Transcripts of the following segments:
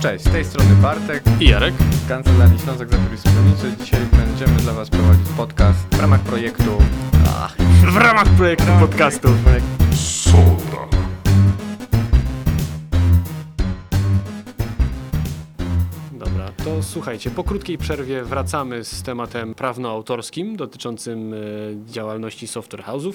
Cześć, z tej strony Bartek I Jarek. z Kancelarii Ślązak Zakulis Stronniczy. Dzisiaj będziemy dla Was prowadzić podcast w ramach projektu... Ach, W ramach projektu podcastu. Dobra, to słuchajcie, po krótkiej przerwie wracamy z tematem prawnoautorskim dotyczącym e, działalności software house'ów.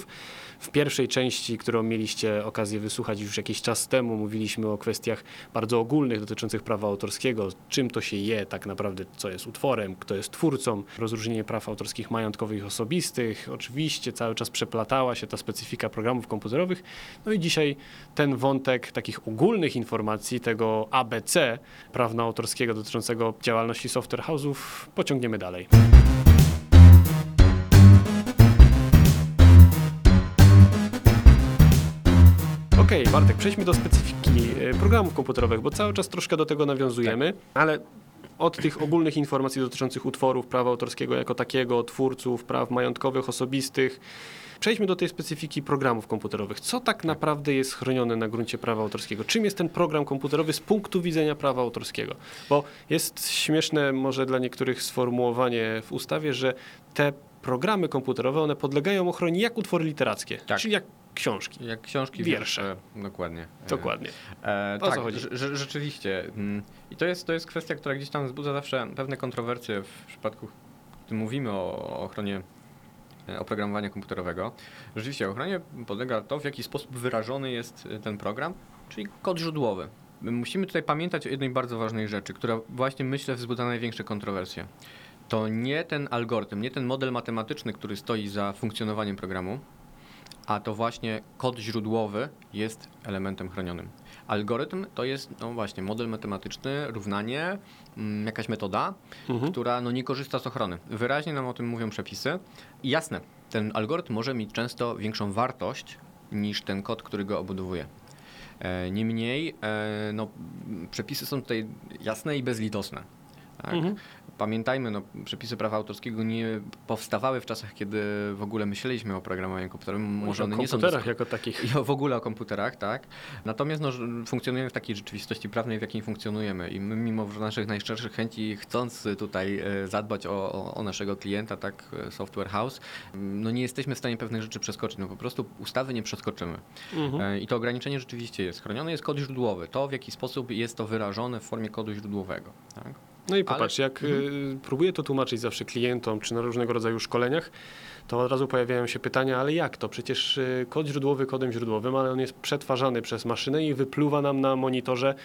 W pierwszej części, którą mieliście okazję wysłuchać już jakiś czas temu, mówiliśmy o kwestiach bardzo ogólnych dotyczących prawa autorskiego, czym to się je tak naprawdę, co jest utworem, kto jest twórcą, rozróżnienie praw autorskich majątkowych i osobistych. Oczywiście cały czas przeplatała się ta specyfika programów komputerowych. No i dzisiaj ten wątek takich ogólnych informacji, tego ABC prawno-autorskiego dotyczącego działalności software house'ów pociągniemy dalej. Okej, Bartek, przejdźmy do specyfiki e, programów komputerowych, bo cały czas troszkę do tego nawiązujemy, ale od tych ogólnych informacji dotyczących utworów, prawa autorskiego jako takiego, twórców, praw majątkowych, osobistych, przejdźmy do tej specyfiki programów komputerowych. Co tak naprawdę jest chronione na gruncie prawa autorskiego? Czym jest ten program komputerowy z punktu widzenia prawa autorskiego? Bo jest śmieszne może dla niektórych sformułowanie w ustawie, że te programy komputerowe, one podlegają ochronie jak utwory literackie, Tak. czyli jak książki. jak książki, Wiersze. Dokładnie. Dokładnie. E, O co tak, chodzi? rze- rze- rzeczywiście. Mm, I to jest, to jest kwestia, która gdzieś tam wzbudza zawsze pewne kontrowersje w przypadku, gdy mówimy o ochronie e, oprogramowania komputerowego. Rzeczywiście ochronie podlega to, w jaki sposób wyrażony jest e, ten program, czyli kod źródłowy. My Musimy tutaj pamiętać o jednej bardzo ważnej rzeczy, która właśnie myślę wzbudza największe kontrowersje. To nie ten algorytm, nie ten model matematyczny, który stoi za funkcjonowaniem programu, a to właśnie kod źródłowy jest elementem chronionym. Algorytm to jest, no właśnie, model matematyczny, równanie, mm, jakaś metoda, Mhm. która no, nie korzysta z ochrony. Wyraźnie nam o tym mówią przepisy. I jasne, ten algorytm może mieć często większą wartość niż ten kod, który go obudowuje. E, Niemniej, e, no, przepisy są tutaj jasne i bezlitosne. Tak? Mhm. Pamiętajmy, no, przepisy prawa autorskiego nie powstawały w czasach, kiedy w ogóle myśleliśmy o programowaniu komputerowym. Może o one nie są komputerach dosko- jako takich. i o- w ogóle o komputerach, tak. Natomiast no, funkcjonujemy w takiej rzeczywistości prawnej, w jakiej funkcjonujemy. I my, mimo naszych najszczerszych chęci, chcąc tutaj e, zadbać o, o, o naszego klienta, tak, e, software house, no nie jesteśmy w stanie pewnych rzeczy przeskoczyć. No po prostu ustawy nie przeskoczymy. Mhm. E, I to ograniczenie rzeczywiście jest. Chroniony jest kod źródłowy. To, w jaki sposób jest to wyrażone w formie kodu źródłowego. Tak? No i Ale- popatrz, jak Mhm. próbuję to tłumaczyć zawsze klientom, czy na różnego rodzaju szkoleniach, to od razu pojawiają się pytania, ale jak to? Przecież y, kod źródłowy kodem źródłowym, ale on jest przetwarzany przez maszynę i wypluwa nam na monitorze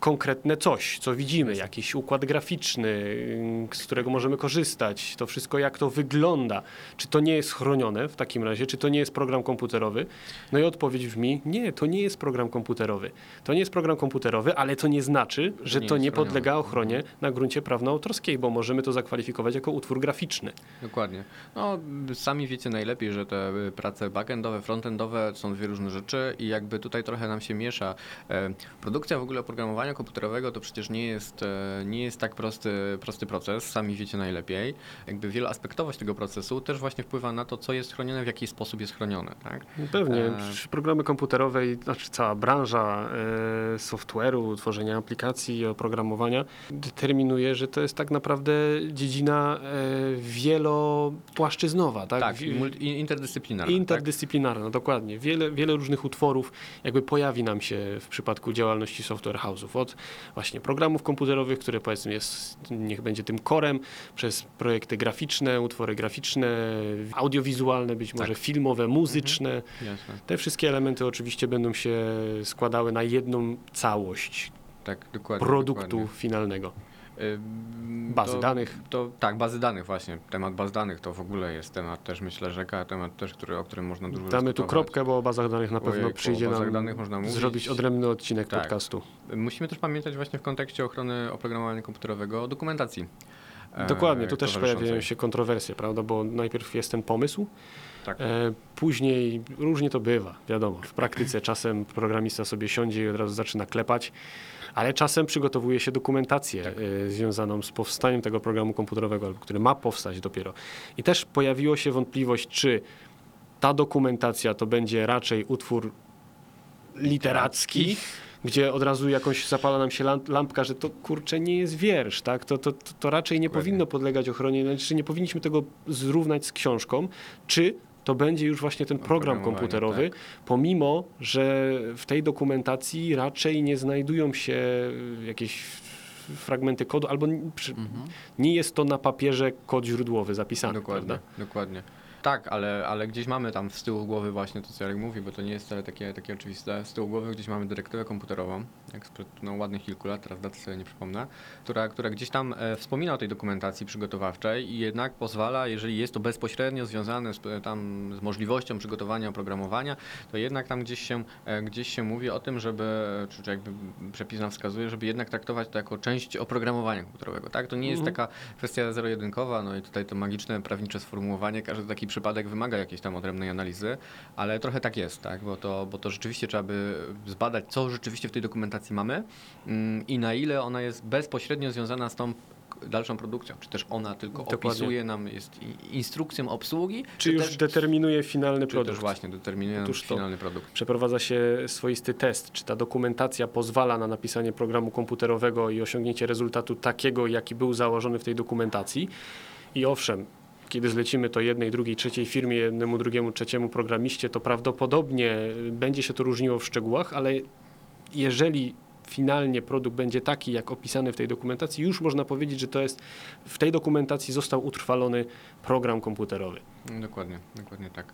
konkretne coś, co widzimy, jakiś układ graficzny, y, z którego możemy korzystać, to wszystko jak to wygląda. Czy to nie jest chronione w takim razie? Czy to nie jest program komputerowy? No i odpowiedź brzmi, nie, to nie jest program komputerowy. To nie jest program komputerowy, ale to nie znaczy, że nie to nie podlega ochronie na gruncie prawno-autorskiej, bo możemy to zakwalifikować jako utwór graficzny. Dokładnie. No, sami wiecie najlepiej, że te y, prace backendowe, frontendowe są dwie różne rzeczy i jakby tutaj trochę nam się miesza. E, Produkcja w ogóle oprogramowania komputerowego to przecież nie jest, e, nie jest tak prosty, prosty proces, sami wiecie najlepiej. Jakby wieloaspektowość tego procesu też właśnie wpływa na to, co jest chronione, w jaki sposób jest chronione. Tak? Pewnie, E. programy komputerowe i znaczy cała branża e, software'u, tworzenia aplikacji i oprogramowania determinuje, że to jest tak naprawdę dziedzina e, wielopłaszczyznowa, tak? Tak, multi- interdyscyplinarna. tak? Interdyscyplinarna, dokładnie. Wiele, wiele różnych utworów jakby pojawi nam się w przypadku działalności software house'ów. Od właśnie programów komputerowych, które powiedzmy jest, niech będzie tym korem, przez projekty graficzne, utwory graficzne, audiowizualne, być może Tak. filmowe, muzyczne. Jasne. Te wszystkie elementy oczywiście będą się składały na jedną całość Tak, dokładnie. produktu dokładnie. finalnego. Bazy to, danych. To, tak, bazy danych właśnie. Temat baz danych to w ogóle jest temat też myślę rzeka, temat też, który, o którym można dużo Damy tu kropkę, bo o bazach danych na pewno przyjdzie nam danych można mówić. zrobić odrębny odcinek Tak. podcastu. Musimy też pamiętać właśnie w kontekście ochrony oprogramowania komputerowego o dokumentacji. e, Dokładnie, tu też pojawiają się kontrowersje, prawda? Bo najpierw jest ten pomysł, Tak. e, później różnie to bywa, wiadomo. W praktyce czasem programista sobie siądzie i od razu zaczyna klepać, ale czasem przygotowuje się dokumentację Tak. e, związaną z powstaniem tego programu komputerowego, albo który ma powstać dopiero. I też pojawiło się wątpliwość, czy ta dokumentacja to będzie raczej utwór literacki, gdzie od razu jakoś zapala nam się lam- lampka, że to kurczę nie jest wiersz, tak? To, to, to, raczej nie powinno podlegać ochronie, znaczy nie powinniśmy tego zrównać z książką, czy to będzie już właśnie ten program komputerowy, pomimo, że w tej dokumentacji raczej nie znajdują się jakieś fragmenty kodu, albo przy, nie jest to na papierze kod źródłowy zapisany, Dokładnie, prawda? dokładnie. Tak, ale, ale gdzieś mamy tam z tyłu głowy właśnie to, co Jarek mówi, bo to nie jest wcale takie, takie oczywiste. Z tyłu głowy gdzieś mamy dyrektywę komputerową, jak sprzed no, ładnych kilku lat, teraz daty sobie nie przypomnę, która, która gdzieś tam e, wspomina o tej dokumentacji przygotowawczej i jednak pozwala, jeżeli jest to bezpośrednio związane z, e, tam, z możliwością przygotowania oprogramowania, to jednak tam gdzieś się, e, gdzieś się mówi o tym, żeby, czy, czy jakby przepis nam wskazuje, żeby jednak traktować to jako część oprogramowania komputerowego. Tak? To nie jest Mhm. taka kwestia zero-jedynkowa, no i tutaj to magiczne, prawnicze sformułowanie, każdy taki przypadek wymaga jakiejś tam odrębnej analizy, ale trochę tak jest, tak? Bo, to, bo to rzeczywiście trzeba by zbadać, co rzeczywiście w tej dokumentacji mamy mm, i na ile ona jest bezpośrednio związana z tą dalszą produkcją, czy też ona tylko Dokładnie. opisuje nam, jest instrukcją obsługi, Czy już też, determinuje finalny czy produkt? też właśnie determinuje Otóż finalny produkt. Przeprowadza się swoisty test, czy ta dokumentacja pozwala na napisanie programu komputerowego i osiągnięcie rezultatu takiego, jaki był założony w tej dokumentacji. I owszem, kiedy zlecimy to jednej, drugiej, trzeciej firmie, jednemu, drugiemu, trzeciemu programiście, to prawdopodobnie będzie się to różniło w szczegółach, ale jeżeli finalnie produkt będzie taki, jak opisany w tej dokumentacji, już można powiedzieć, że to jest w tej dokumentacji został utrwalony program komputerowy. Dokładnie, dokładnie tak.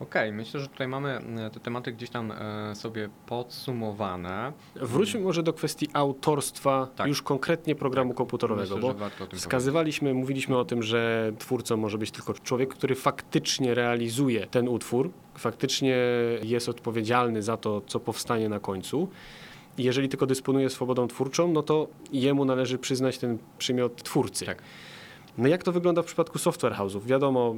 Okej, myślę, że tutaj mamy e, te tematy gdzieś tam e, sobie podsumowane. Wróćmy może do kwestii autorstwa Tak. już konkretnie programu komputerowego, Myślę, bo wskazywaliśmy, mówiliśmy o tym, że twórcą może być tylko człowiek, który faktycznie realizuje ten utwór, faktycznie jest odpowiedzialny za to, co powstanie na końcu. Jeżeli tylko dysponuje swobodą twórczą, no to jemu należy przyznać ten przymiot twórcy. Tak. No jak to wygląda w przypadku software house'ów? Wiadomo,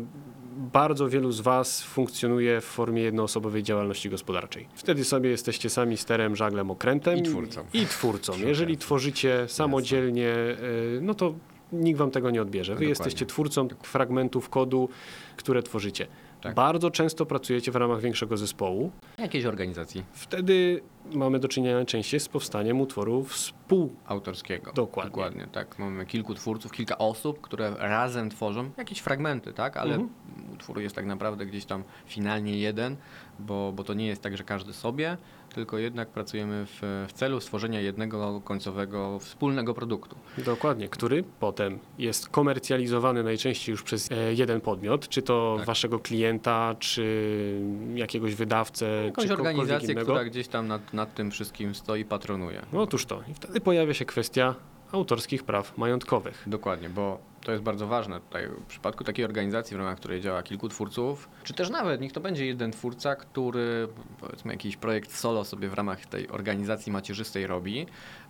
bardzo wielu z Was funkcjonuje w formie jednoosobowej działalności gospodarczej. Wtedy sobie jesteście sami sterem, żaglem, okrętem. I twórcą. I twórcą. Jeżeli tworzycie samodzielnie, y, no to nikt Wam tego nie odbierze. Wy Dokładnie. jesteście twórcą fragmentów kodu, które tworzycie. Tak. Bardzo często pracujecie w ramach większego zespołu. Jakiejś organizacji Wtedy mamy do czynienia najczęściej z powstaniem utworu współ. autorskiego. Dokładnie. Dokładnie, tak. Mamy kilku twórców, kilka osób, które razem tworzą jakieś fragmenty, tak? Ale Mhm. utwór jest tak naprawdę gdzieś tam finalnie jeden, bo, bo to nie jest tak, że każdy sobie, tylko jednak pracujemy w, w celu stworzenia jednego końcowego, wspólnego produktu. Dokładnie, który potem jest komercjalizowany najczęściej już przez e, jeden podmiot, czy to Tak. waszego klienta, czy jakiegoś wydawcę, Jakąś czy organizację, innego. która gdzieś tam nad, nad tym wszystkim stoi, patronuje. No otóż to. I wtedy pojawia się kwestia autorskich praw majątkowych. Dokładnie, bo to jest bardzo ważne tutaj w przypadku takiej organizacji, w ramach której działa kilku twórców, czy też nawet niech to będzie jeden twórca, który powiedzmy jakiś projekt solo sobie w ramach tej organizacji macierzystej robi,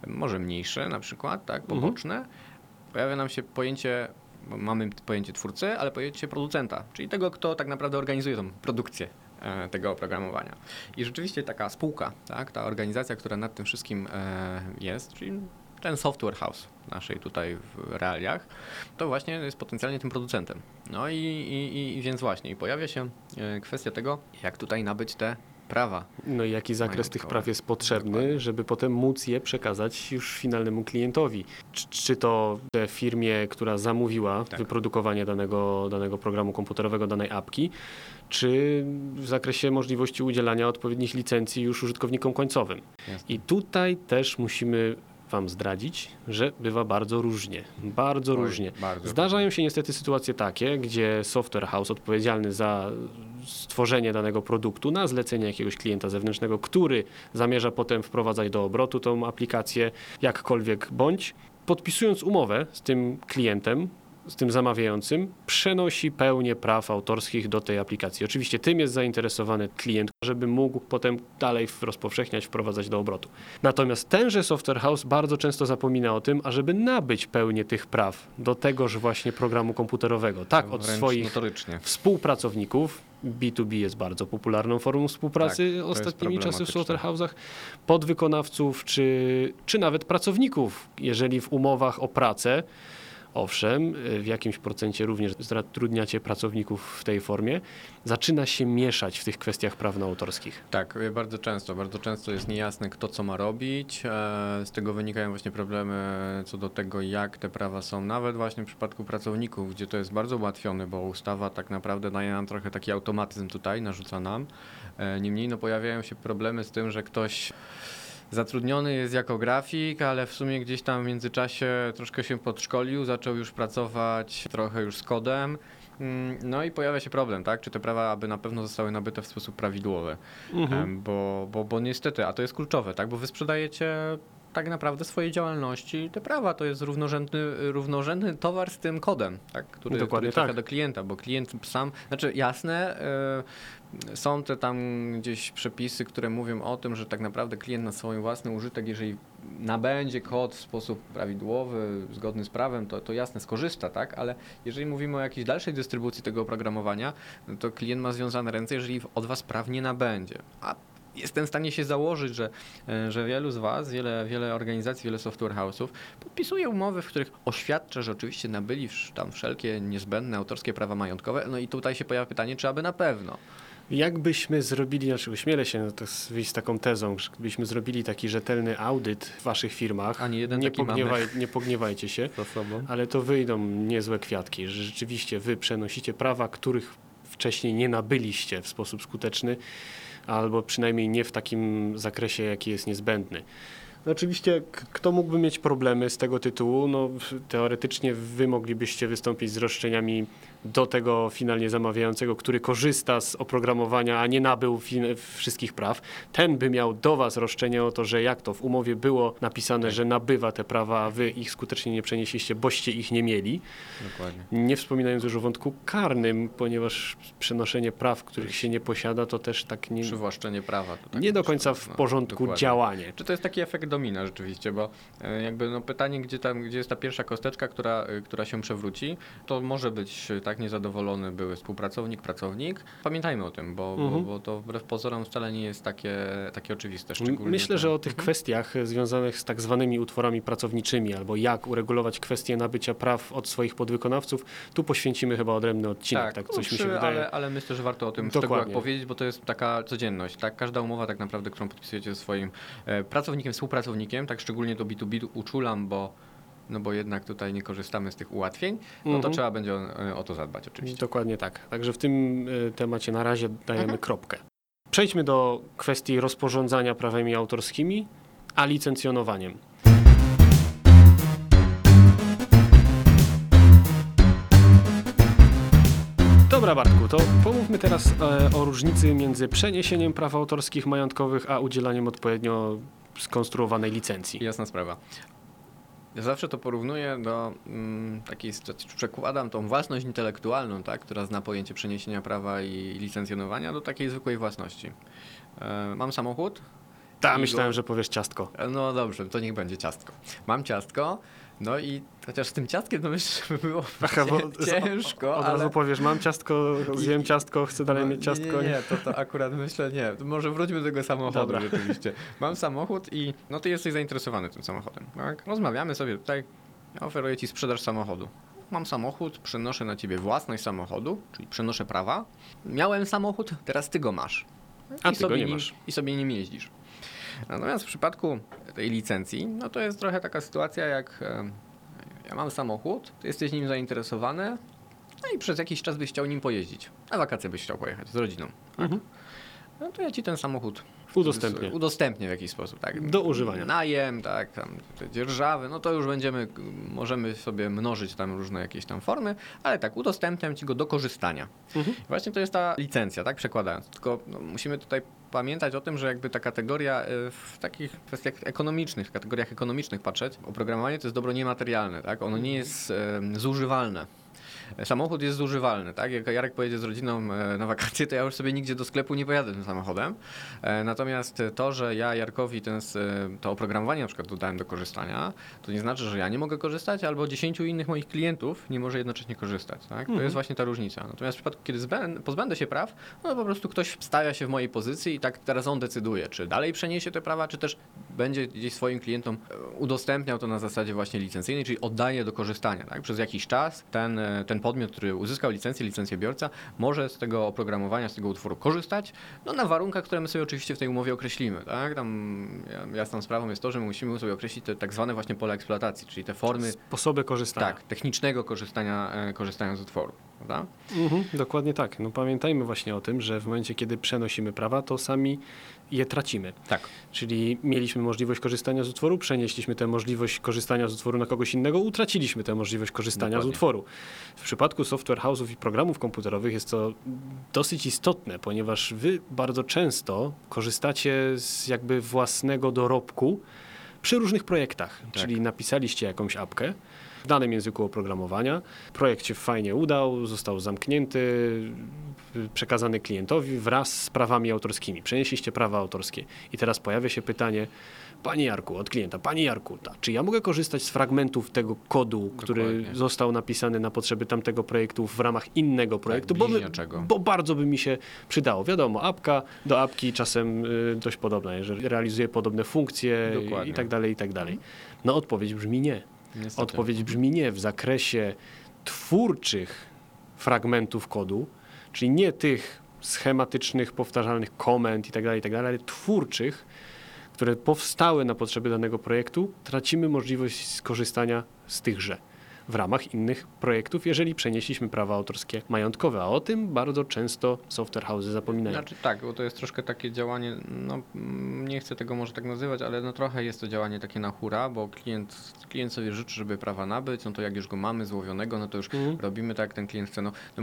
może mniejszy na przykład, tak, Mhm. poboczny, pojawia nam się pojęcie, bo mamy pojęcie twórcy, ale pojęcie producenta, czyli tego, kto tak naprawdę organizuje tą produkcję e, tego oprogramowania. I rzeczywiście taka spółka, tak, ta organizacja, która nad tym wszystkim e, jest, czyli ten software house naszej tutaj w realiach, to właśnie jest potencjalnie tym producentem. No i, i, i- więc właśnie, i pojawia się e, kwestia tego, jak tutaj nabyć te prawa. No i jaki zakres tych praw jest potrzebny, Dokładnie. żeby potem móc je przekazać już finalnemu klientowi. Czy, czy to firmie, która zamówiła Tak. wyprodukowanie danego, danego programu komputerowego, danej apki, czy w zakresie możliwości udzielania odpowiednich licencji już użytkownikom końcowym. Jasne. I tutaj też musimy Wam zdradzić, że bywa bardzo różnie. Bardzo Oj, różnie. Bardzo Zdarzają się niestety sytuacje takie, gdzie software house odpowiedzialny za stworzenie danego produktu na zlecenie jakiegoś klienta zewnętrznego, który zamierza potem wprowadzać do obrotu tą aplikację, jakkolwiek bądź, podpisując umowę z tym klientem, z tym zamawiającym, przenosi pełnię praw autorskich do tej aplikacji. Oczywiście tym jest zainteresowany klient, żeby mógł potem dalej rozpowszechniać, wprowadzać do obrotu. Natomiast tenże software house bardzo często zapomina o tym, ażeby nabyć pełnię tych praw do tegoż właśnie programu komputerowego. Tak, od swoich notorycznie. współpracowników. B2B jest bardzo popularną formą współpracy Tak, ostatnimi czasy w problematyczne. software house'ach. Podwykonawców czy, czy nawet pracowników, jeżeli w umowach o pracę owszem, w jakimś procencie również zatrudniacie pracowników w tej formie, zaczyna się mieszać w tych kwestiach prawnoautorskich. Tak, y, bardzo często. Bardzo często jest niejasne, kto co ma robić. E, Z tego wynikają właśnie problemy co do tego, jak te prawa są, nawet właśnie w przypadku pracowników, gdzie to jest bardzo ułatwione, bo ustawa tak naprawdę daje nam trochę taki automatyzm tutaj, narzuca nam. E, Niemniej no, pojawiają się problemy z tym, że ktoś zatrudniony jest jako grafik, ale w sumie gdzieś tam w międzyczasie troszkę się podszkolił, zaczął już pracować trochę już z kodem. Mm, No i pojawia się problem, tak? Czy te prawa aby na pewno zostały nabyte w sposób prawidłowy? Em, Bo, bo, bo niestety, a to jest kluczowe, tak? Bo wy sprzedajecie tak naprawdę swojej działalności te prawa. To jest równorzędny, równorzędny towar z tym kodem, tak? który, Dokładnie który trafia tak. do klienta, bo klient sam, znaczy jasne, y, są te tam gdzieś przepisy, które mówią o tym, że tak naprawdę klient na swój własny użytek, jeżeli nabędzie kod w sposób prawidłowy, zgodny z prawem, to, to jasne, skorzysta, tak? Ale jeżeli mówimy o jakiejś dalszej dystrybucji tego oprogramowania, to klient ma związane ręce, jeżeli od was praw nie nabędzie. A jestem w stanie się założyć, że, e, że wielu z Was, wiele, wiele organizacji, wiele software house'ów podpisuje umowy, w których oświadcza, że oczywiście nabyli tam wszelkie niezbędne autorskie prawa majątkowe. No i tutaj się pojawia pytanie, czy aby na pewno. Jakbyśmy zrobili, znaczy ośmielę się to z- z taką tezą, że gdybyśmy zrobili taki rzetelny audyt w waszych firmach, A nie jeden nie, mamy. pogniewaj, nie pogniewajcie się, ale to wyjdą niezłe kwiatki, że rzeczywiście wy przenosicie prawa, których wcześniej nie nabyliście w sposób skuteczny, albo przynajmniej nie w takim zakresie, jaki jest niezbędny. No oczywiście, kto mógłby mieć problemy z tego tytułu? No, teoretycznie wy moglibyście wystąpić z roszczeniami do tego finalnie zamawiającego, który korzysta z oprogramowania, a nie nabył wszystkich praw. Ten by miał do was roszczenie o to, że jak to w umowie było napisane, Tak. że nabywa te prawa, a wy ich skutecznie nie przenieśliście, boście ich nie mieli. Dokładnie. Nie wspominając już o wątku karnym, ponieważ przenoszenie praw, których się nie posiada, to też tak nie, Przywłaszczenie prawa. tak nie do końca w no, porządku działanie. Czy to jest taki efekt domina rzeczywiście, bo e, jakby no pytanie, gdzie tam, gdzie jest ta pierwsza kosteczka, która, e, która się przewróci, to może być e, tak niezadowolony były współpracownik, pracownik. Pamiętajmy o tym, bo, Mhm. bo, bo to wbrew pozorom wcale nie jest takie, takie oczywiste. Szczególnie Myślę, że o tych kwestiach związanych z tak zwanymi utworami pracowniczymi, albo jak uregulować kwestię nabycia praw od swoich podwykonawców, tu poświęcimy chyba odrębny odcinek, tak, coś mi się wydaje. Ale, ale myślę, że warto o tym w Dokładnie. szczegółach powiedzieć, bo to jest taka codzienność. Tak? Każda umowa tak naprawdę, którą podpisujecie ze swoim e, pracownikiem, współpracownikiem, tak szczególnie to B2B uczulam, bo no bo jednak tutaj nie korzystamy z tych ułatwień, no to Mhm. trzeba będzie o, o to zadbać oczywiście. Dokładnie tak. Także w tym y, temacie na razie dajemy Mhm. kropkę. Przejdźmy do kwestii rozporządzania prawami autorskimi, a licencjonowaniem. Dobra Bartku, to pomówmy teraz e, o różnicy między przeniesieniem praw autorskich majątkowych, a udzielaniem odpowiednio skonstruowanej licencji. Jasna sprawa. Ja zawsze to porównuję do mm, takiej sytuacji, przekładam tą własność intelektualną, tak, która zna pojęcie przeniesienia prawa i licencjonowania, do takiej zwykłej własności. E, mam samochód, Ta, I myślałem, go- że powiesz ciastko. E, No dobrze, to niech będzie ciastko. Mam ciastko, no i chociaż z tym ciastkiem to myślę, że by było Aha, bo ciężko, Od ale... razu powiesz, mam ciastko, zjem ciastko, chcę dalej No, mieć ciastko. Nie, nie, to, to akurat myślę nie. To Może wróćmy do tego samochodu Dobra. rzeczywiście. Mam samochód i no ty jesteś zainteresowany tym samochodem, tak? Rozmawiamy sobie tutaj, ja oferuję ci sprzedaż samochodu. Mam samochód, przenoszę na ciebie własność samochodu, czyli przenoszę prawa. Miałem samochód, teraz ty go masz. A I ty go sobie nie nim, masz. I sobie nim jeździsz. Natomiast w przypadku tej licencji, no to jest trochę taka sytuacja jak ja mam samochód, ty jesteś nim zainteresowany, no i przez jakiś czas byś chciał nim pojeździć. Na wakacje byś chciał pojechać z rodziną. Mhm. No to ja ci ten samochód Udostępnię. udostępnię w jakiś sposób, tak? Do używania. Najem, tak, tam te dzierżawy, no to już będziemy, możemy sobie mnożyć tam różne jakieś tam formy, ale tak, udostępniam ci go do korzystania. Mhm. Właśnie to jest ta licencja, tak, przekładając. Tylko no, musimy tutaj pamiętać o tym, że jakby ta kategoria y, w takich kwestiach ekonomicznych, kategoriach ekonomicznych patrzeć, oprogramowanie to jest dobro niematerialne, tak? Ono nie jest zużywalne. Samochód jest zużywalny, tak? Jak Jarek pojedzie z rodziną e, na wakacje, to ja już sobie nigdzie do sklepu nie pojadę tym samochodem. E, Natomiast to, że ja Jarkowi ten, s- to oprogramowanie na przykład dodałem do korzystania, to nie znaczy, że ja nie mogę korzystać, albo 10 innych moich klientów nie może jednocześnie korzystać, tak? To jest właśnie ta różnica. Natomiast w przypadku, kiedy zbę- pozbędę się praw, no po prostu ktoś stawia się w mojej pozycji i tak teraz on decyduje, czy dalej przeniesie te prawa, czy też będzie gdzieś swoim klientom e, udostępniał to na zasadzie właśnie licencyjnej, czyli oddaje do korzystania. Tak? Przez jakiś czas ten, e, ten podmiot, który uzyskał licencję, licencjobiorca, może z tego oprogramowania, z tego utworu korzystać, no na warunkach, które my sobie oczywiście w tej umowie określimy. Tak? Tam ja- jasną sprawą jest to, że my musimy sobie określić te tak zwane właśnie pola eksploatacji, czyli te formy Sposoby korzystania. tak, technicznego korzystania, e, korzystania z utworu. Prawda? Mhm, dokładnie tak. No pamiętajmy właśnie o tym, że w momencie, kiedy przenosimy prawa, to sami je tracimy. Tak. Czyli mieliśmy możliwość korzystania z utworu, przenieśliśmy tę możliwość korzystania z utworu na kogoś innego, utraciliśmy tę możliwość korzystania Dokładnie. z utworu. W przypadku software house'ów i programów komputerowych jest to dosyć istotne, ponieważ wy bardzo często korzystacie z jakby własnego dorobku przy różnych projektach. Tak. Czyli napisaliście jakąś apkę w danym języku oprogramowania, projekt się fajnie udał, został zamknięty, przekazany klientowi wraz z prawami autorskimi. Przenieśliście prawa autorskie i teraz pojawia się pytanie, Panie Jarku, od klienta, Panie Jarku, ta, czy ja mogę korzystać z fragmentów tego kodu, który Dokładnie. został napisany na potrzeby tamtego projektu w ramach innego projektu, bo, my, bliźniaczego. bo bardzo by mi się przydało. Wiadomo, apka do apki czasem y, dość podobna, jeżeli realizuje podobne funkcje Dokładnie. i tak dalej, i tak dalej. No odpowiedź brzmi nie. Niestety. Odpowiedź brzmi nie w zakresie twórczych fragmentów kodu, czyli nie tych schematycznych, powtarzalnych komend i tak dalej, i tak ale twórczych, które powstały na potrzeby danego projektu, tracimy możliwość skorzystania z tychże w ramach innych projektów, jeżeli przenieśliśmy prawa autorskie majątkowe, a o tym bardzo często software houses zapominają. Znaczy tak, bo to jest troszkę takie działanie, no nie chcę tego może tak nazywać, ale no trochę jest to działanie takie na hura, bo klient, klient sobie życzy, żeby prawa nabyć, no to jak już go mamy złowionego, no to już Mhm. robimy tak, jak ten klient chce. No, no,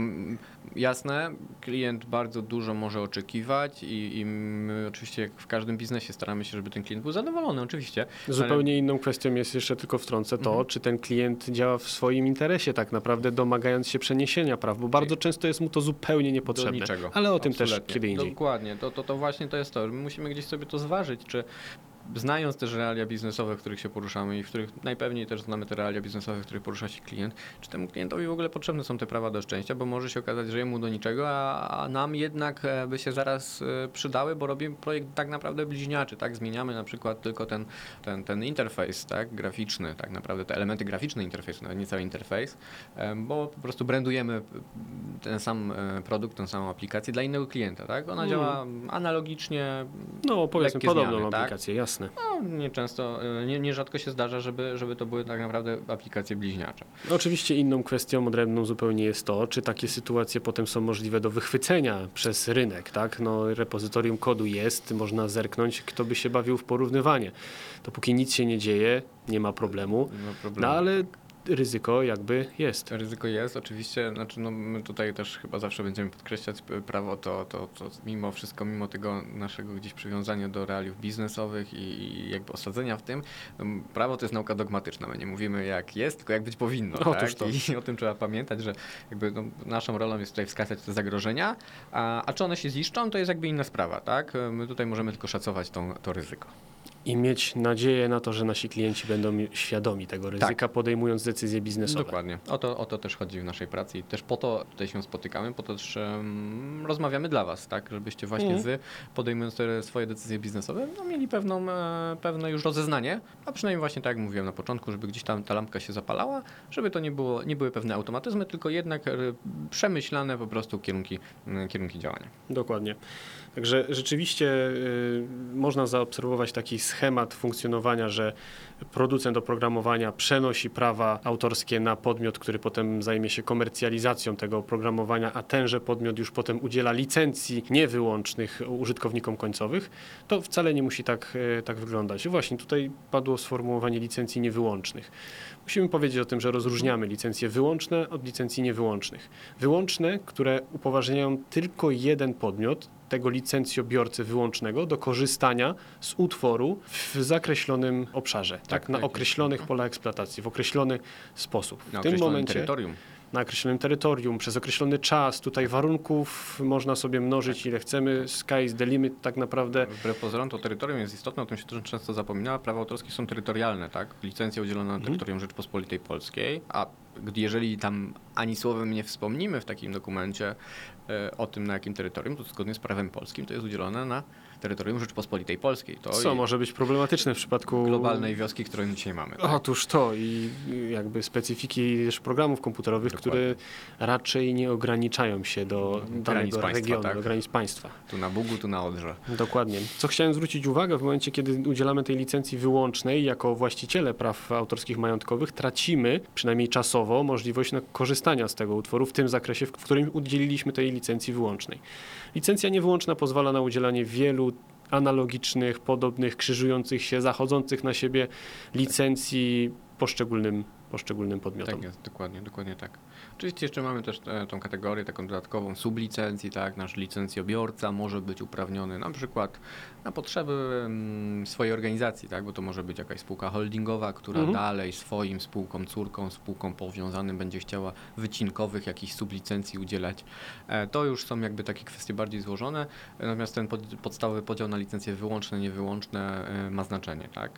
jasne, klient bardzo dużo może oczekiwać i, i my oczywiście jak w każdym biznesie staramy się, żeby ten klient był zadowolony, oczywiście. Zupełnie inną kwestią jest jeszcze tylko wtrącę to, Mhm. czy ten klient działa w swoim interesie, tak naprawdę domagając się przeniesienia praw, bo bardzo często jest mu to zupełnie niepotrzebne. Do niczego. Ale o tym Absolutnie. też kiedy indziej. Dokładnie, to, to, to właśnie to jest to. My musimy gdzieś sobie to zważyć, czy znając też realia biznesowe, w których się poruszamy i w których najpewniej też znamy te realia biznesowe, w których porusza się klient, czy temu klientowi w ogóle potrzebne są te prawa do szczęścia, bo może się okazać, że jemu do niczego, a, a nam jednak e, by się zaraz e, przydały, bo robimy projekt tak naprawdę bliźniaczy, tak? Zmieniamy na przykład tylko ten, ten, ten interfejs, tak? Graficzny, tak naprawdę te elementy graficzne interfejsu, nawet nie cały interfejs, e, bo po prostu brandujemy ten sam produkt, tę samą aplikację dla innego klienta, tak? Ona Mm. działa analogicznie, No powiedzmy podobną zmiany, tak? aplikację, jasne. no nieczęsto, e, nie, nierzadko się zdarza, żeby, żeby to były tak naprawdę aplikacje bliźniacze. Oczywiście inną kwestią odrębną zupełnie jest to, czy takie sytuacje potem są możliwe do wychwycenia przez rynek, tak? No repozytorium kodu jest, można zerknąć, kto by się bawił w porównywanie. Dopóki nic się nie dzieje, nie ma problemu, No, problemu. no ale ryzyko jakby jest. Ryzyko jest, oczywiście, znaczy no my tutaj też chyba zawsze będziemy podkreślać p- prawo to, to, to mimo wszystko, mimo tego naszego gdzieś przywiązania do realiów biznesowych i, i jakby osadzenia w tym, no, prawo to jest nauka dogmatyczna, my nie mówimy jak jest, tylko jak być powinno, Otóż tak? to. I o tym trzeba pamiętać, że jakby no, naszą rolą jest tutaj wskazać te zagrożenia, a, a czy one się ziszczą, to jest jakby inna sprawa, tak? My tutaj możemy tylko szacować tą, to ryzyko. I mieć nadzieję na to, że nasi klienci będą świadomi tego ryzyka, podejmując decyzje biznesowe. Dokładnie. O to, o to też chodzi w naszej pracy i też po to tutaj się spotykamy, po to też em, rozmawiamy dla Was, tak, żebyście właśnie Mhm. Wy, podejmując te swoje decyzje biznesowe, no, mieli pewną, e, pewne już rozeznanie, a przynajmniej właśnie tak jak mówiłem na początku, żeby gdzieś tam ta lampka się zapalała, żeby to nie, było, nie były pewne automatyzmy, tylko jednak e, przemyślane po prostu kierunki, kierunki działania. Dokładnie. Także rzeczywiście y, można zaobserwować taki schemat funkcjonowania, że producent oprogramowania przenosi prawa autorskie na podmiot, który potem zajmie się komercjalizacją tego oprogramowania, a tenże podmiot już potem udziela licencji niewyłącznych użytkownikom końcowych, to wcale nie musi tak, y, tak wyglądać. Właśnie tutaj padło sformułowanie licencji niewyłącznych. Musimy powiedzieć o tym, że rozróżniamy licencje wyłączne od licencji niewyłącznych. Wyłączne, które upoważniają tylko jeden podmiot, tego licencjobiorcę wyłącznego, do korzystania z utworu w zakreślonym obszarze, tak, Tak, na tak określonych polach eksploatacji, w określony sposób. Na w tym określonym momencie terytorium. na określonym terytorium, przez określony czas. Tutaj warunków można sobie mnożyć ile chcemy. Sky is the limit tak naprawdę. Wbrew pozorom to terytorium jest istotne, o tym się też często zapomina. Prawa autorskie są terytorialne, tak? Licencja udzielona na Mhm. terytorium Rzeczpospolitej Polskiej, a jeżeli tam ani słowem nie wspomnimy w takim dokumencie o tym, na jakim terytorium, to zgodnie z prawem polskim to jest udzielone na terytorium Rzeczpospolitej Polskiej. To Co może być problematyczne w przypadku globalnej wioski, którą dzisiaj mamy. Tak? Otóż to i jakby specyfiki też programów komputerowych, Dokładnie. które raczej nie ograniczają się do Granic danego państwa, regionu, tak? do granic państwa. Tu na Bugu, tu na Odrze. Dokładnie. Co chciałem zwrócić uwagę, w momencie, kiedy udzielamy tej licencji wyłącznej, jako właściciele praw autorskich majątkowych, tracimy, przynajmniej czasowo, możliwość korzystania z tego utworu w tym zakresie, w którym udzieliliśmy tej licencji wyłącznej. Licencja niewyłączna pozwala na udzielanie wielu analogicznych, podobnych, krzyżujących się, zachodzących na siebie licencji poszczególnym, poszczególnym podmiotom. Tak jest, dokładnie, dokładnie tak. Oczywiście jeszcze mamy też e, tą kategorię taką dodatkową sublicencji, tak, nasz licencjobiorca może być uprawniony na przykład na potrzeby mm, swojej organizacji, tak, bo to może być jakaś spółka holdingowa, która Mhm. dalej swoim spółkom córką, spółkom powiązanym będzie chciała wycinkowych jakichś sublicencji udzielać. E, To już są jakby takie kwestie bardziej złożone, natomiast ten pod, podstawowy podział na licencje wyłączne, niewyłączne e, ma znaczenie, tak.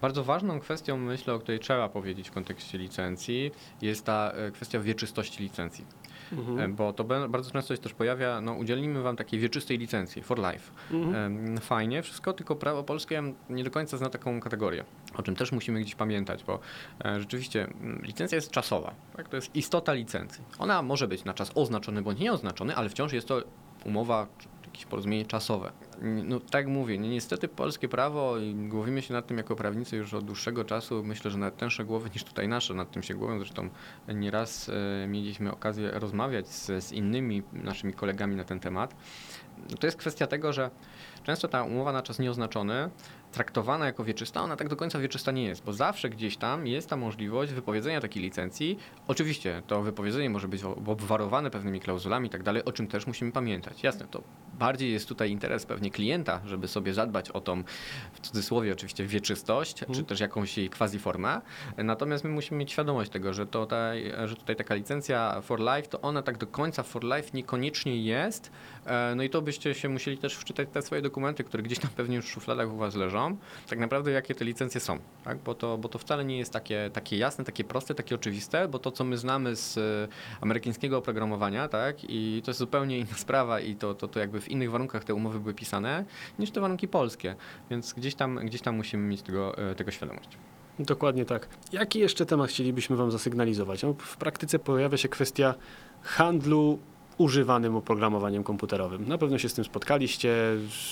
Bardzo ważną kwestią, myślę, o której trzeba powiedzieć w kontekście licencji, jest ta e, kwestia wieczystości licencji. Mhm. E, Bo to bardzo często się też pojawia, no udzielimy wam takiej wieczystej licencji, for life. Mhm. Fajnie, wszystko, tylko prawo polskie nie do końca zna taką kategorię, o czym też musimy gdzieś pamiętać, bo e, rzeczywiście mm, licencja jest czasowa, tak? to jest istota licencji. Ona może być na czas oznaczony bądź nieoznaczony, ale wciąż jest to umowa jakieś porozumienie czasowe. No tak mówię, ni- niestety polskie prawo i głowimy się nad tym jako prawnicy już od dłuższego czasu, myślę, że nawet tęższe głowy niż tutaj nasze nad tym się głowią, zresztą nieraz e, mieliśmy okazję rozmawiać z, z innymi naszymi kolegami na ten temat. No To jest kwestia tego, że często ta umowa na czas nieoznaczony, traktowana jako wieczysta, ona tak do końca wieczysta nie jest, bo zawsze gdzieś tam jest ta możliwość wypowiedzenia takiej licencji. Oczywiście to wypowiedzenie może być ob- obwarowane pewnymi klauzulami i tak dalej, o czym też musimy pamiętać. Jasne, to bardziej jest tutaj interes pewnie klienta, żeby sobie zadbać o tą, w cudzysłowie oczywiście, wieczystość, czy też jakąś jej quasi-formę. Natomiast my musimy mieć świadomość tego, że, tutaj, że tutaj taka licencja for life, to ona tak do końca for life niekoniecznie jest. E, No i to byście się musieli też wczytać te swoje dokumenty, które gdzieś tam pewnie już w szufladach u Was leżą. Tak naprawdę jakie te licencje są, tak? bo, to, bo to wcale nie jest takie, takie jasne, takie proste, takie oczywiste, bo to co my znamy z e, amerykańskiego oprogramowania, tak? i to jest zupełnie inna sprawa i to, to, to jakby w innych warunkach te umowy były pisane niż te warunki polskie, więc gdzieś tam, gdzieś tam musimy mieć tego, e, tego świadomość. Dokładnie tak. Jaki jeszcze temat chcielibyśmy Wam zasygnalizować? No, w praktyce pojawia się kwestia handlu używanym oprogramowaniem komputerowym. Na pewno się z tym spotkaliście.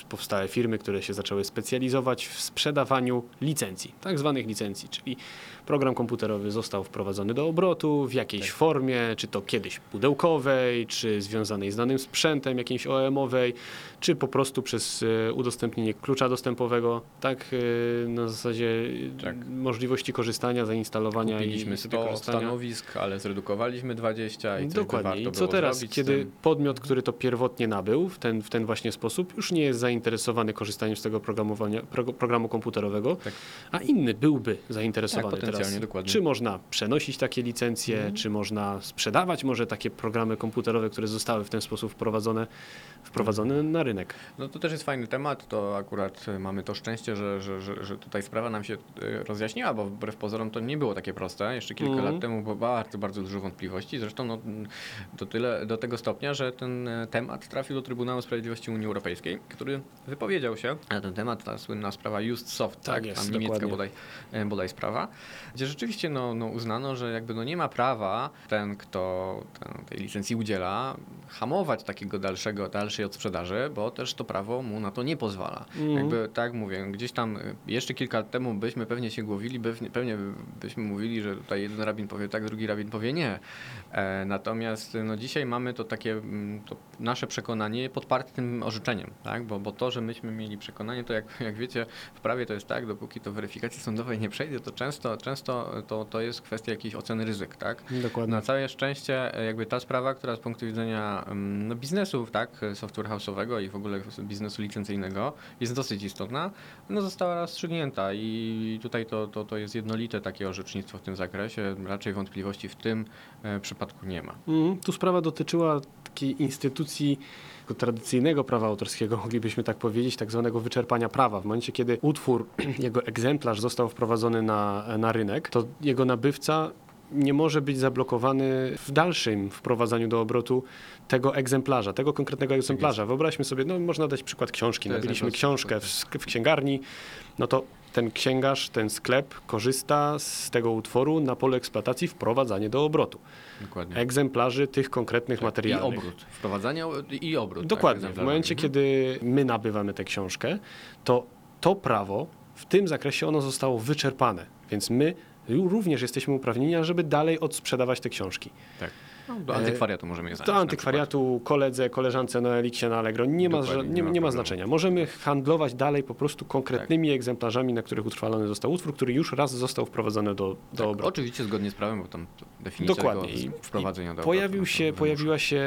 Powstały firmy, które się zaczęły specjalizować w sprzedawaniu licencji, tak zwanych licencji, czyli program komputerowy został wprowadzony do obrotu w jakiejś Tak. formie, czy to kiedyś pudełkowej, czy związanej z danym sprzętem, jakiejś OEM-owej, czy po prostu przez e, udostępnienie klucza dostępowego, tak e, na zasadzie e, Tak. możliwości korzystania, zainstalowania i Kupiliśmy sobie 100 korzystania. stanowisk, ale zredukowaliśmy 20 i Dokładnie. I co teraz, kiedy podmiot, który to pierwotnie nabył w ten, w ten właśnie sposób, już nie jest zainteresowany korzystaniem z tego programowania, pro, programu komputerowego, Tak. a inny byłby zainteresowany Tak, potencjalnie, teraz. dokładnie. Czy można przenosić takie licencje, Mhm. czy można sprzedawać może takie programy komputerowe, które zostały w ten sposób wprowadzone, wprowadzone na rynek. No to też jest fajny temat, to akurat e, mamy to szczęście, że, że, że, że tutaj sprawa nam się e, rozjaśniła, bo wbrew pozorom to nie było takie proste. Jeszcze kilka Mhm. lat temu było bardzo, bardzo dużo wątpliwości. Zresztą no, do, tyle, do tego stopnia, że ten e, temat trafił do Trybunału Sprawiedliwości Unii Europejskiej, który wypowiedział się na ten temat, ta słynna sprawa Just Soft, tak, Tak jest, tam niemiecka dokładnie. bodaj, bodaj sprawa, gdzie rzeczywiście no, no uznano, że jakby no nie ma prawa ten, kto ten, tej licencji udziela, hamować takiego dalszego, dalszej odsprzedaży, bo też to prawo mu na to nie pozwala. Mhm. Jakby tak mówię, gdzieś tam y, jeszcze kilka lat temu byśmy pewnie się głowili, pewnie, pewnie byśmy mówili, że tutaj jeden rabin powie tak, drugi rabin powie nie. E, natomiast no dzisiaj mamy to tak takie mm, to nasze przekonanie podparte tym orzeczeniem, tak? Bo, bo to, że myśmy mieli przekonanie, to jak, jak wiecie, w prawie to jest tak, dopóki to weryfikacji sądowej nie przejdzie, to często, często to, to jest kwestia jakiejś oceny ryzyk, tak? Dokładnie. Na całe szczęście e, jakby ta sprawa, która z punktu widzenia mm, no, biznesu, tak, software house'owego i w ogóle biznesu licencyjnego jest dosyć istotna, no została rozstrzygnięta i tutaj to, to, to jest jednolite takie orzecznictwo w tym zakresie, raczej wątpliwości w tym e, przypadku nie ma. Mhm. Tu sprawa dotyczyła takiej instytucji tego tradycyjnego prawa autorskiego, moglibyśmy tak powiedzieć, tak zwanego wyczerpania prawa. W momencie, kiedy utwór, jego egzemplarz został wprowadzony na, na rynek, to jego nabywca nie może być zablokowany w dalszym wprowadzaniu do obrotu tego egzemplarza, tego konkretnego egzemplarza. Wyobraźmy sobie, no można dać przykład książki. Nabyliśmy książkę w, w księgarni, no to ten księgarz, ten sklep korzysta z tego utworu na polu eksploatacji wprowadzanie do obrotu Dokładnie. egzemplarzy tych konkretnych Tak, materiałów. I obrót. Wprowadzanie o- i obrót. Dokładnie. Tak, w momencie, Mhm. kiedy my nabywamy tę książkę, to to prawo w tym zakresie ono zostało wyczerpane. Więc my również jesteśmy uprawnieni, żeby dalej odsprzedawać te książki. Tak. Do antykwariatu możemy je zanieść Do antykwariatu, koledze, koleżance na Eliksie, na Allegro nie ma, Dokładnie, nie nie, ma nie ma problemu. znaczenia. Możemy handlować dalej po prostu konkretnymi egzemplarzami, na których utrwalony został utwór, który już raz został wprowadzony do, do. Tak, obrotu. oczywiście zgodnie z prawem, bo tam definicja Dokładnie. tego I- wprowadzenia do Pojawił obrotu, się, no to pojawiła się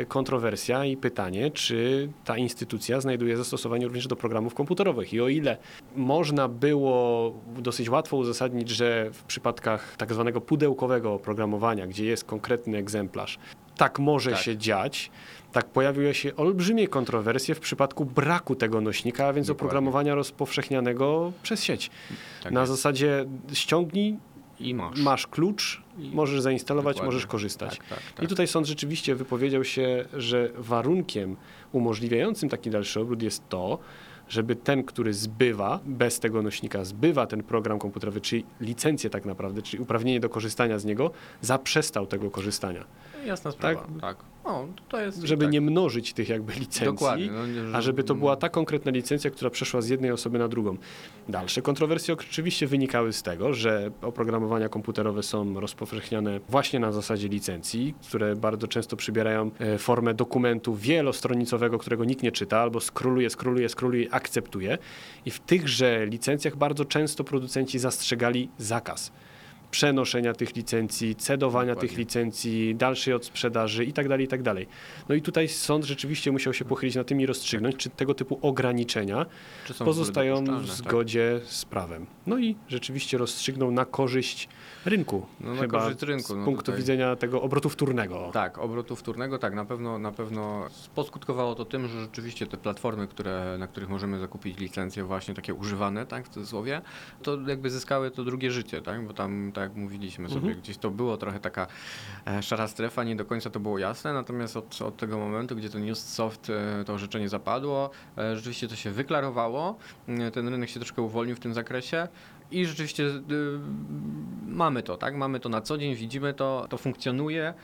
e, kontrowersja i pytanie, czy ta instytucja znajduje zastosowanie również do programów komputerowych. I o ile można było dosyć łatwo uzasadnić, że w przypadkach tak zwanego pudełkowego oprogramowania, gdzie jest konkretny egzemplarz, tak może Tak. się dziać, tak pojawiły się olbrzymie kontrowersje w przypadku braku tego nośnika, a więc Dokładnie. oprogramowania rozpowszechnianego przez sieć. Tak Na jest. zasadzie ściągnij, I masz. masz klucz, I- możesz zainstalować, Dokładnie. możesz korzystać. Tak, tak, tak. I tutaj sąd rzeczywiście wypowiedział się, że warunkiem umożliwiającym taki dalszy obrót jest to, żeby ten, który zbywa, bez tego nośnika zbywa ten program komputerowy, czyli licencję tak naprawdę, czyli uprawnienie do korzystania z niego, zaprzestał tego korzystania. Jasna sprawa. Tak. O, to jest Żeby tak. nie mnożyć tych jakby licencji. No, nie, a żeby to była ta konkretna licencja, która przeszła z jednej osoby na drugą. Dalsze kontrowersje oczywiście wynikały z tego, że oprogramowania komputerowe są rozpowszechniane właśnie na zasadzie licencji, które bardzo często przybierają e, formę dokumentu wielostronicowego, którego nikt nie czyta, albo skroluje, skroluje i akceptuje. I w tychże licencjach bardzo często producenci zastrzegali zakaz przenoszenia tych licencji, cedowania Dokładnie. tych licencji, dalszej odsprzedaży itd., itd. No i tutaj sąd rzeczywiście musiał się pochylić na tym i rozstrzygnąć, czy tego typu ograniczenia są w pozostają w dopuszczalne, tak. zgodzie z prawem. No i rzeczywiście rozstrzygnął na korzyść rynku, No, na chyba korzyść rynku, z no punktu tutaj- widzenia tego obrotu wtórnego. Tak, obrotu wtórnego, tak, na pewno, na pewno poskutkowało to tym, że rzeczywiście te platformy, które, na których możemy zakupić licencje właśnie takie używane, tak, w cudzysłowie, to jakby zyskały to drugie życie, tak, bo tam, tak jak mówiliśmy sobie, Mhm. gdzieś to było trochę taka e, szara strefa, nie do końca to było jasne, natomiast od, od tego momentu, gdzie to Newsoft, e, to orzeczenie zapadło, e, rzeczywiście to się wyklarowało, ten rynek się troszkę uwolnił w tym zakresie, i rzeczywiście y, mamy to, tak? Mamy to na co dzień, widzimy to, to funkcjonuje.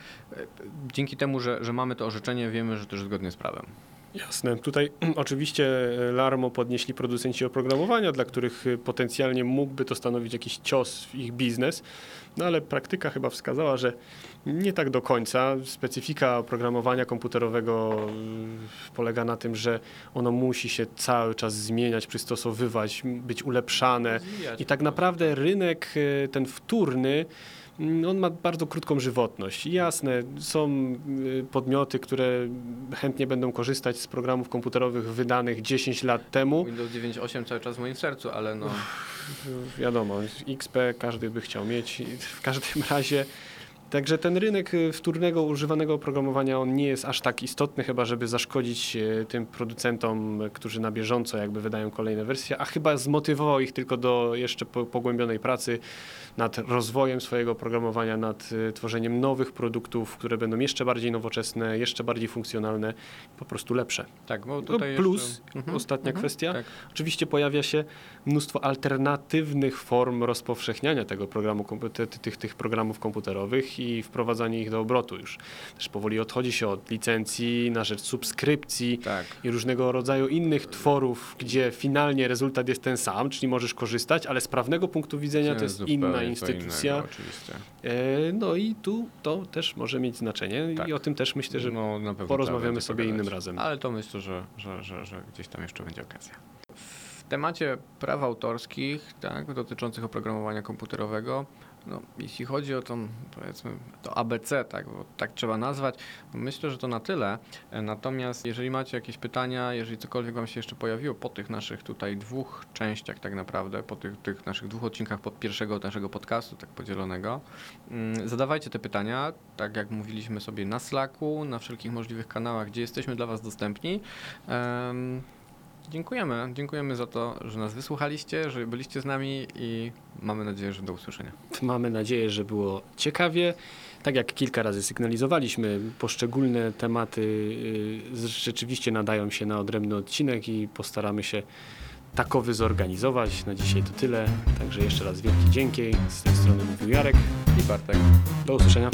Dzięki temu, że, że mamy to orzeczenie, wiemy, że to jest zgodnie z prawem. Jasne. Tutaj oczywiście e, Larmo podnieśli producenci oprogramowania, dla których e, potencjalnie mógłby to stanowić jakiś cios w ich biznes, no ale praktyka chyba wskazała, że nie tak do końca. Specyfika oprogramowania komputerowego e, polega na tym, że ono musi się cały czas zmieniać, przystosowywać, być ulepszane. I tak naprawdę rynek e, ten wtórny, mm, on ma bardzo krótką żywotność. Jasne, są y, podmioty, które chętnie będą korzystać z programów komputerowych wydanych 10 lat temu. Windows 9.8 cały czas w moim sercu, ale no... Wiadomo, XP każdy by chciał mieć. W każdym razie. Także ten rynek y, wtórnego, używanego oprogramowania, on nie jest aż tak istotny, chyba żeby zaszkodzić y, tym producentom, którzy na bieżąco jakby wydają kolejne wersje, a chyba zmotywował ich tylko do jeszcze po- pogłębionej pracy nad rozwojem swojego oprogramowania, nad y, tworzeniem nowych produktów, które będą jeszcze bardziej nowoczesne, jeszcze bardziej funkcjonalne, po prostu lepsze. Tak, bo No tutaj plus, jeszcze... Mhm, ostatnia mhm, kwestia, Tak. Oczywiście pojawia się mnóstwo alternatywnych form rozpowszechniania tego programu, tych, tych programów komputerowych i wprowadzanie ich do obrotu już. Też powoli odchodzi się od licencji na rzecz subskrypcji Tak. i różnego rodzaju innych tworów, gdzie finalnie rezultat jest ten sam, czyli możesz korzystać, ale z prawnego punktu widzenia to jest inna instytucja. Innego. E, No i tu to też może mieć znaczenie Tak. i o tym też myślę, że no, na pewno porozmawiamy sobie pogadać. innym razem. Ale to myślę, że, że, że, że gdzieś tam jeszcze będzie okazja. W temacie praw autorskich, tak, dotyczących oprogramowania komputerowego, no, jeśli chodzi o tą, powiedzmy, to ABC, tak, bo tak trzeba nazwać, myślę, że to na tyle. Natomiast jeżeli macie jakieś pytania, jeżeli cokolwiek Wam się jeszcze pojawiło po tych naszych tutaj dwóch częściach tak naprawdę, po tych, tych naszych dwóch odcinkach pod pierwszego naszego podcastu, tak podzielonego, mm, zadawajcie te pytania, tak jak mówiliśmy sobie na Slacku, na wszelkich możliwych kanałach, gdzie jesteśmy dla Was dostępni. Em, Dziękujemy. Dziękujemy za to, że nas wysłuchaliście, że byliście z nami i mamy nadzieję, że do usłyszenia. Mamy nadzieję, że było ciekawie. Tak jak kilka razy sygnalizowaliśmy, poszczególne tematy y, rzeczywiście nadają się na odrębny odcinek i postaramy się takowy zorganizować. Na dzisiaj to tyle. Także jeszcze raz wielki dzięki. Z tej strony mówił Jarek. I Bartek. Do usłyszenia.